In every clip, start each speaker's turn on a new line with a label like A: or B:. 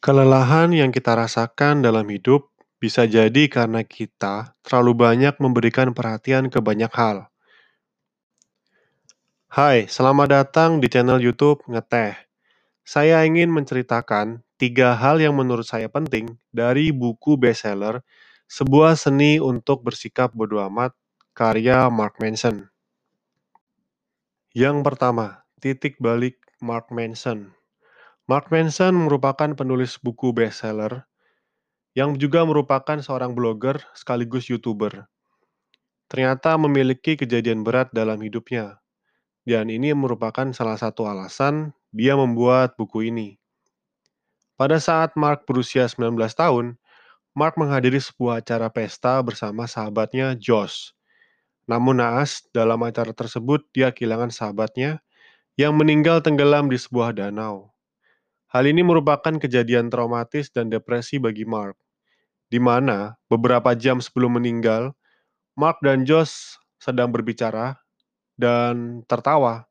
A: Kelelahan yang kita rasakan dalam hidup bisa jadi karena kita terlalu banyak memberikan perhatian ke banyak hal. Hai, selamat datang di channel YouTube Ngeteh. Saya ingin menceritakan tiga hal yang menurut saya penting dari buku bestseller Sebuah Seni untuk Bersikap Bodo Amat karya Mark Manson. Yang pertama, titik balik Mark Manson. Mark Manson merupakan penulis buku bestseller yang juga merupakan seorang blogger sekaligus YouTuber. Ternyata memiliki kejadian berat dalam hidupnya, dan ini merupakan salah satu alasan dia membuat buku ini. Pada saat Mark berusia 19 tahun, Mark menghadiri sebuah acara pesta bersama sahabatnya Josh. Namun naas, dalam acara tersebut dia kehilangan sahabatnya yang meninggal tenggelam di sebuah danau. Hal ini merupakan kejadian traumatis dan depresi bagi Mark, di mana beberapa jam sebelum meninggal, Mark dan Josh sedang berbicara dan tertawa.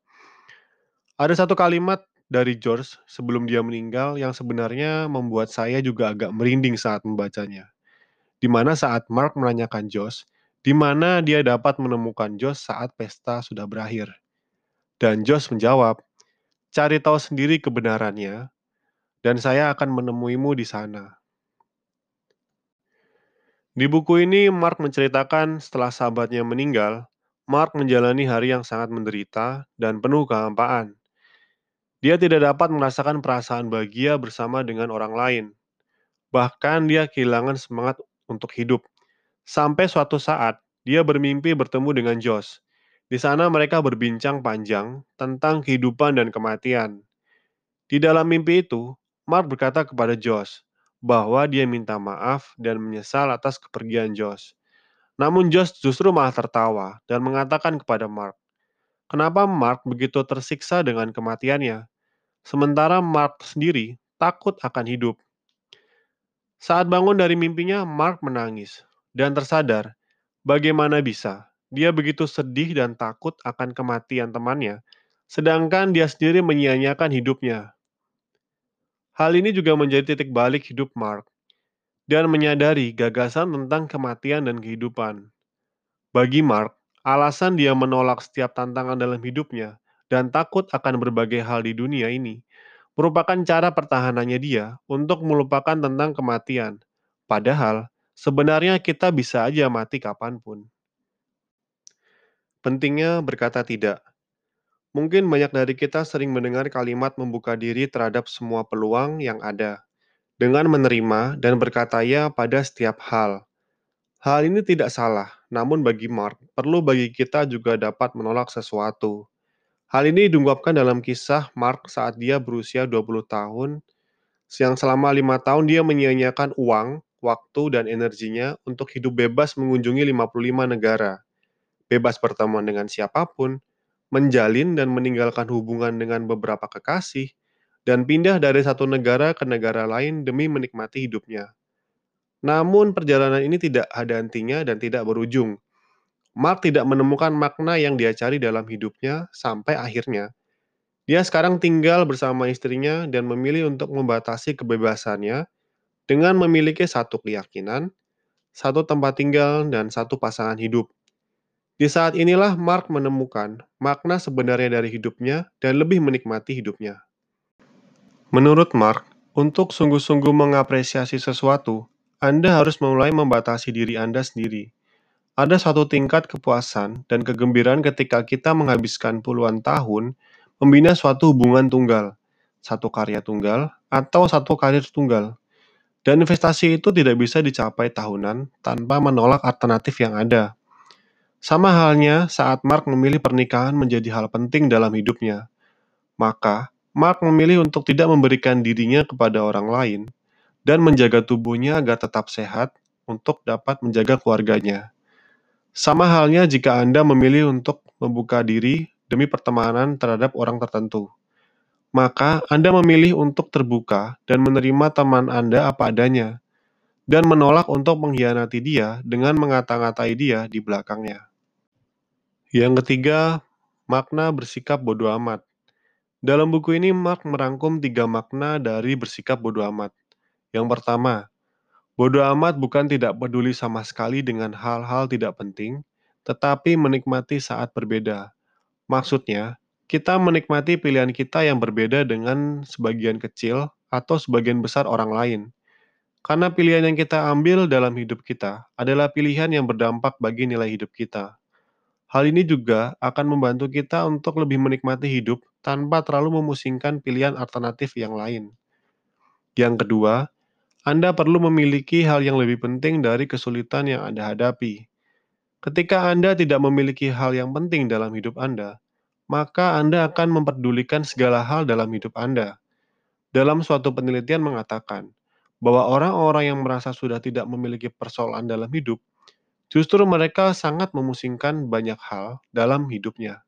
A: Ada satu kalimat dari George sebelum dia meninggal yang sebenarnya membuat saya juga agak merinding saat membacanya. Di mana saat Mark menanyakan Josh, di mana dia dapat menemukan Josh saat pesta sudah berakhir. Dan Josh menjawab, cari tahu sendiri kebenarannya dan saya akan menemuimu di sana. Di buku ini, Mark menceritakan setelah sahabatnya meninggal, Mark menjalani hari yang sangat menderita dan penuh kehampaan. Dia tidak dapat merasakan perasaan bahagia bersama dengan orang lain. Bahkan dia kehilangan semangat untuk hidup. Sampai suatu saat, dia bermimpi bertemu dengan Josh. Di sana mereka berbincang panjang tentang kehidupan dan kematian. Di dalam mimpi itu, Mark berkata kepada Josh bahwa dia minta maaf dan menyesal atas kepergian Josh. Namun Josh justru malah tertawa dan mengatakan kepada Mark, kenapa Mark begitu tersiksa dengan kematiannya, sementara Mark sendiri takut akan hidup. Saat bangun dari mimpinya, Mark menangis dan tersadar bagaimana bisa dia begitu sedih dan takut akan kematian temannya, sedangkan dia sendiri menyia-nyiakan hidupnya. Hal ini juga menjadi titik balik hidup Mark dan menyadari gagasan tentang kematian dan kehidupan. Bagi Mark, alasan dia menolak setiap tantangan dalam hidupnya dan takut akan berbagai hal di dunia ini merupakan cara pertahanannya dia untuk melupakan tentang kematian. Padahal, sebenarnya kita bisa aja mati kapan pun. Pentingnya berkata tidak. Mungkin banyak dari kita sering mendengar kalimat membuka diri terhadap semua peluang yang ada, dengan menerima dan berkata ya pada setiap hal. Hal ini tidak salah, namun bagi Mark, perlu bagi kita juga dapat menolak sesuatu. Hal ini diungkapkan dalam kisah Mark saat dia berusia 20 tahun, yang selama lima tahun dia menyia-nyiakan uang, waktu, dan energinya untuk hidup bebas mengunjungi 55 negara. Bebas bertemu dengan siapa pun, menjalin dan meninggalkan hubungan dengan beberapa kekasih, dan pindah dari satu negara ke negara lain demi menikmati hidupnya. Namun perjalanan ini tidak ada hentinya dan tidak berujung. Mark tidak menemukan makna yang dia cari dalam hidupnya sampai akhirnya. Dia sekarang tinggal bersama istrinya dan memilih untuk membatasi kebebasannya dengan memiliki satu keyakinan, satu tempat tinggal, dan satu pasangan hidup. Di saat inilah Mark menemukan makna sebenarnya dari hidupnya dan lebih menikmati hidupnya. Menurut Mark, untuk sungguh-sungguh mengapresiasi sesuatu, Anda harus mulai membatasi diri Anda sendiri. Ada satu tingkat kepuasan dan kegembiraan ketika kita menghabiskan puluhan tahun membina suatu hubungan tunggal, satu karya tunggal, atau satu karir tunggal. Dan investasi itu tidak bisa dicapai tahunan tanpa menolak alternatif yang ada. Sama halnya saat Mark memilih pernikahan menjadi hal penting dalam hidupnya. Maka, Mark memilih untuk tidak memberikan dirinya kepada orang lain dan menjaga tubuhnya agar tetap sehat untuk dapat menjaga keluarganya. Sama halnya jika Anda memilih untuk membuka diri demi pertemanan terhadap orang tertentu. Maka Anda memilih untuk terbuka dan menerima teman Anda apa adanya, dan menolak untuk mengkhianati dia dengan mengata-ngatai dia di belakangnya. Yang ketiga, makna bersikap bodoh amat. Dalam buku ini, Mark merangkum tiga makna dari bersikap bodoh amat. Yang pertama, bodoh amat bukan tidak peduli sama sekali dengan hal-hal tidak penting, tetapi menikmati saat berbeda. Maksudnya, kita menikmati pilihan kita yang berbeda dengan sebagian kecil atau sebagian besar orang lain. Karena pilihan yang kita ambil dalam hidup kita adalah pilihan yang berdampak bagi nilai hidup kita. Hal ini juga akan membantu kita untuk lebih menikmati hidup tanpa terlalu memusingkan pilihan alternatif yang lain. Yang kedua, Anda perlu memiliki hal yang lebih penting dari kesulitan yang Anda hadapi. Ketika Anda tidak memiliki hal yang penting dalam hidup Anda, maka Anda akan memperdulikan segala hal dalam hidup Anda. Dalam suatu penelitian mengatakan bahwa orang-orang yang merasa sudah tidak memiliki persoalan dalam hidup Justru mereka sangat memusingkan banyak hal dalam hidupnya.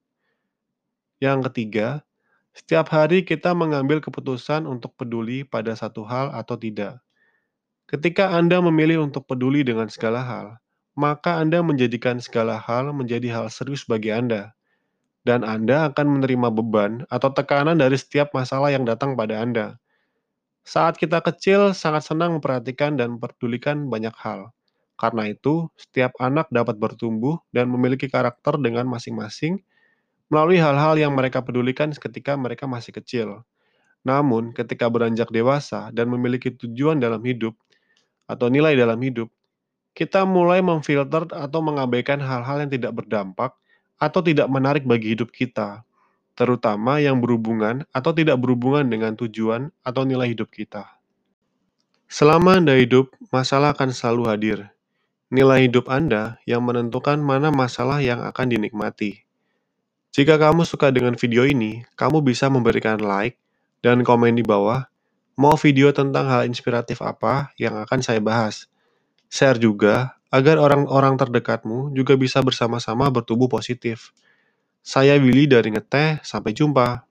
A: Yang ketiga, setiap hari kita mengambil keputusan untuk peduli pada satu hal atau tidak. Ketika Anda memilih untuk peduli dengan segala hal, maka Anda menjadikan segala hal menjadi hal serius bagi Anda, dan Anda akan menerima beban atau tekanan dari setiap masalah yang datang pada Anda. Saat kita kecil, sangat senang memperhatikan dan memperdulikan banyak hal. Karena itu, setiap anak dapat bertumbuh dan memiliki karakter dengan masing-masing melalui hal-hal yang mereka pedulikan ketika mereka masih kecil. Namun, ketika beranjak dewasa dan memiliki tujuan dalam hidup atau nilai dalam hidup, kita mulai memfilter atau mengabaikan hal-hal yang tidak berdampak atau tidak menarik bagi hidup kita, terutama yang berhubungan atau tidak berhubungan dengan tujuan atau nilai hidup kita. Selama Anda hidup, masalah akan selalu hadir. Nilai hidup Anda yang menentukan mana masalah yang akan dinikmati. Jika kamu suka dengan video ini, kamu bisa memberikan like dan komen di bawah mau video tentang hal inspiratif apa yang akan saya bahas. Share juga agar orang-orang terdekatmu juga bisa bersama-sama bertumbuh positif. Saya Willy dari Ngeteh, sampai jumpa.